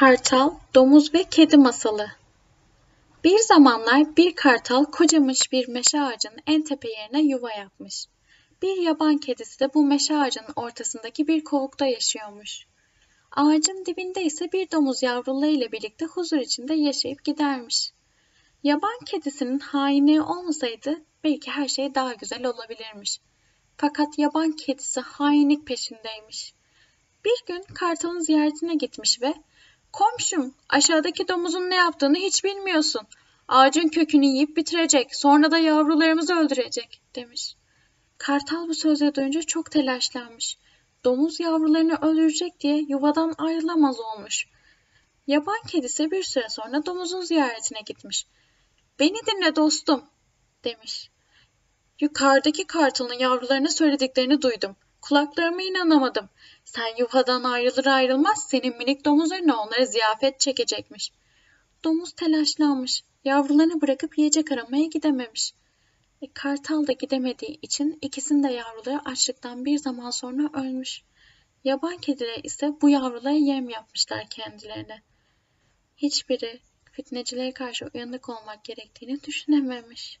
Kartal, Domuz ve Kedi Masalı Bir zamanlar bir kartal kocamış bir meşe ağacının en tepe yerine yuva yapmış. Bir yaban kedisi de bu meşe ağacının ortasındaki bir kovukta yaşıyormuş. Ağacın dibinde ise bir domuz yavruları ile birlikte huzur içinde yaşayıp gidermiş. Yaban kedisinin hainliği olmasaydı belki her şey daha güzel olabilirmiş. Fakat yaban kedisi hainlik peşindeymiş. Bir gün kartalın ziyaretine gitmiş ve Komşum, aşağıdaki domuzun ne yaptığını hiç bilmiyorsun. Ağacın kökünü yiyip bitirecek, sonra da yavrularımızı öldürecek, demiş. Kartal bu sözleri duyunca çok telaşlanmış. Domuz yavrularını öldürecek diye yuvadan ayrılamaz olmuş. Yaban kedisi bir süre sonra domuzun ziyaretine gitmiş. Beni dinle dostum, demiş. Yukarıdaki kartalın yavrularına söylediklerini duydum. Kulaklarıma inanamadım. Sen yuvadan ayrılır ayrılmaz senin minik domuz önüne onlara ziyafet çekecekmiş. Domuz telaşlanmış. Yavrularını bırakıp yiyecek aramaya gidememiş. E, kartal da gidemediği için ikisinin de yavruları açlıktan bir zaman sonra ölmüş. Yaban kediler ise bu yavrulara yem yapmışlar kendilerine. Hiçbiri fitnecilere karşı uyanık olmak gerektiğini düşünememiş.